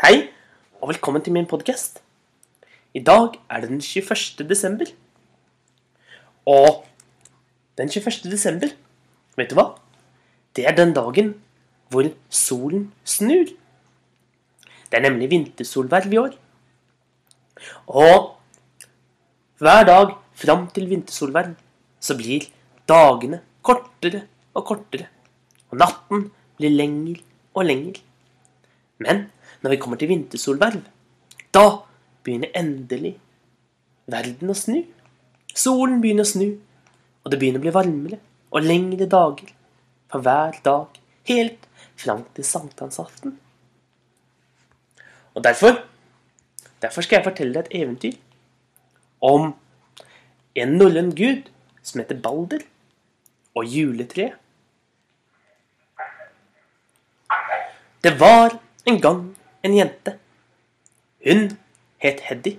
Hei, og velkommen til min podkast. I dag er det den 21. desember. Og den 21. desember, vet du hva? Det er den dagen hvor solen snur. Det er nemlig vintersolverv i år. Og hver dag fram til vintersolverv så blir dagene kortere og kortere. Og natten blir lengre og lenger. Men når vi kommer til vintersolverv, da begynner endelig verden å snu. Solen begynner å snu, og det begynner å bli varmere og lengre dager for hver dag helt fram til sankthansaften. Og derfor Derfor skal jeg fortelle deg et eventyr om en norrøn gud som heter Balder, og juletreet. Det var en gang en jente. Hun het Heddy.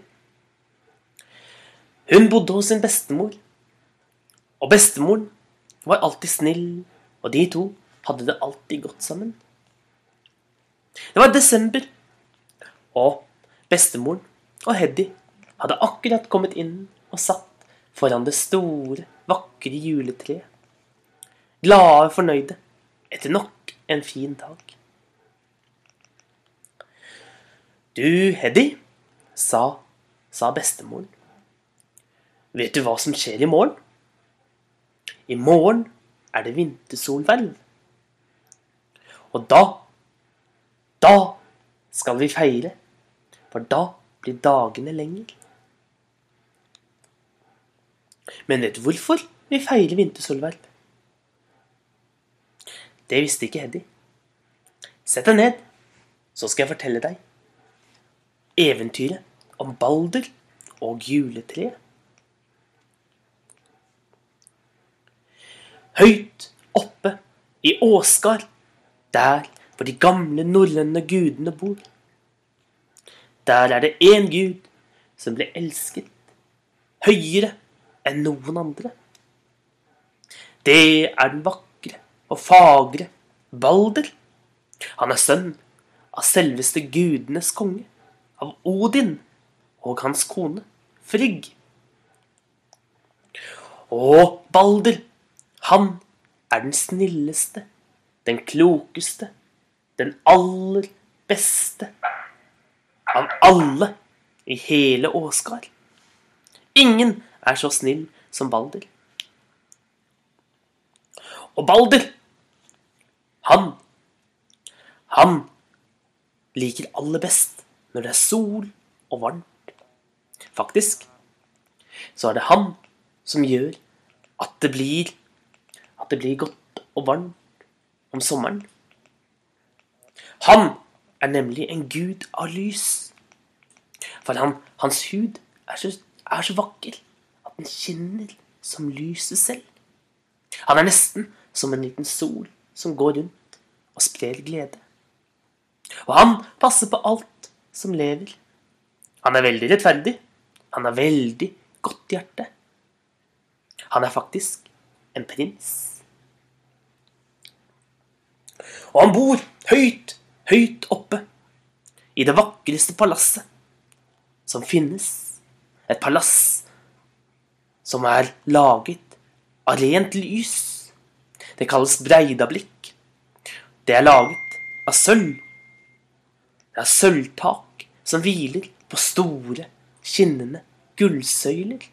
Hun bodde hos sin bestemor. Og bestemoren var alltid snill, og de to hadde det alltid godt sammen. Det var desember, og bestemoren og Heddy hadde akkurat kommet inn og satt foran det store, vakre juletreet. Glade og fornøyde etter nok en fin dag. Du, Heddy, sa, sa bestemoren. Vet du hva som skjer i morgen? I morgen er det vintersolverv. Og da, da skal vi feire, for da blir dagene lenger. Men vet du hvorfor vi feirer vintersolverv? Det visste ikke Heddy. Sett deg ned, så skal jeg fortelle deg eventyret om Balder og juletreet. Høyt oppe i Åsgard, der hvor de gamle norrøne gudene bor. Der er det én gud som ble elsket høyere enn noen andre. Det er den vakre og fagre Balder. Han er sønn av selveste gudenes konge av Odin og hans kone Frigg. Og Balder, han er den snilleste, den klokeste, den aller beste av alle i hele Åsgard. Ingen er så snill som Balder. Og Balder, han Han liker aller best når det er sol og varmt. Faktisk så er det han som gjør at det blir at det blir godt og varmt om sommeren. Han er nemlig en gud av lys. For han, hans hud er så, er så vakker at den skinner som lyset selv. Han er nesten som en liten sol som går rundt og sprer glede. Og han passer på alt som lever. Han er veldig rettferdig. Han har veldig godt hjerte. Han er faktisk en prins. Og han bor høyt, høyt oppe i det vakreste palasset som finnes. Et palass som er laget av rent lys. Det kalles Breidablikk. Det er laget av sølv. Det er sølvtak som hviler på store, skinnende gullsøyler.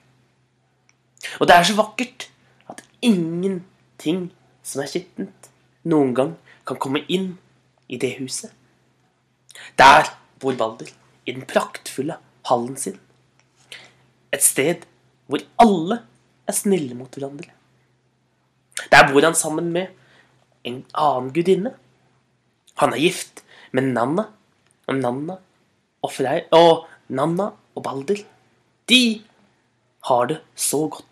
Og det er så vakkert at ingenting som er skittent, noen gang kan komme inn i det huset. Der bor Balder, i den praktfulle hallen sin. Et sted hvor alle er snille mot hverandre. Der bor han sammen med en annen gudinne. Han er gift med Nanna. Og Nanna og, Frey, og Nanna og Balder, de har det så godt.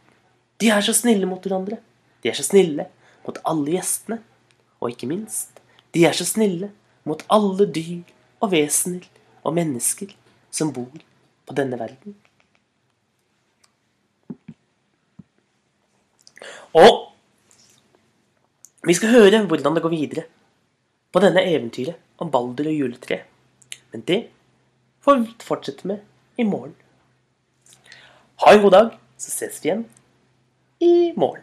De er så snille mot hverandre. De er så snille mot alle gjestene. Og ikke minst, de er så snille mot alle dyr og vesener og mennesker som bor på denne verden. Og vi skal høre hvordan det går videre på denne eventyret om Balder og juletreet. Men det får vi fortsette med i morgen. Ha en god dag, så ses vi igjen i morgen.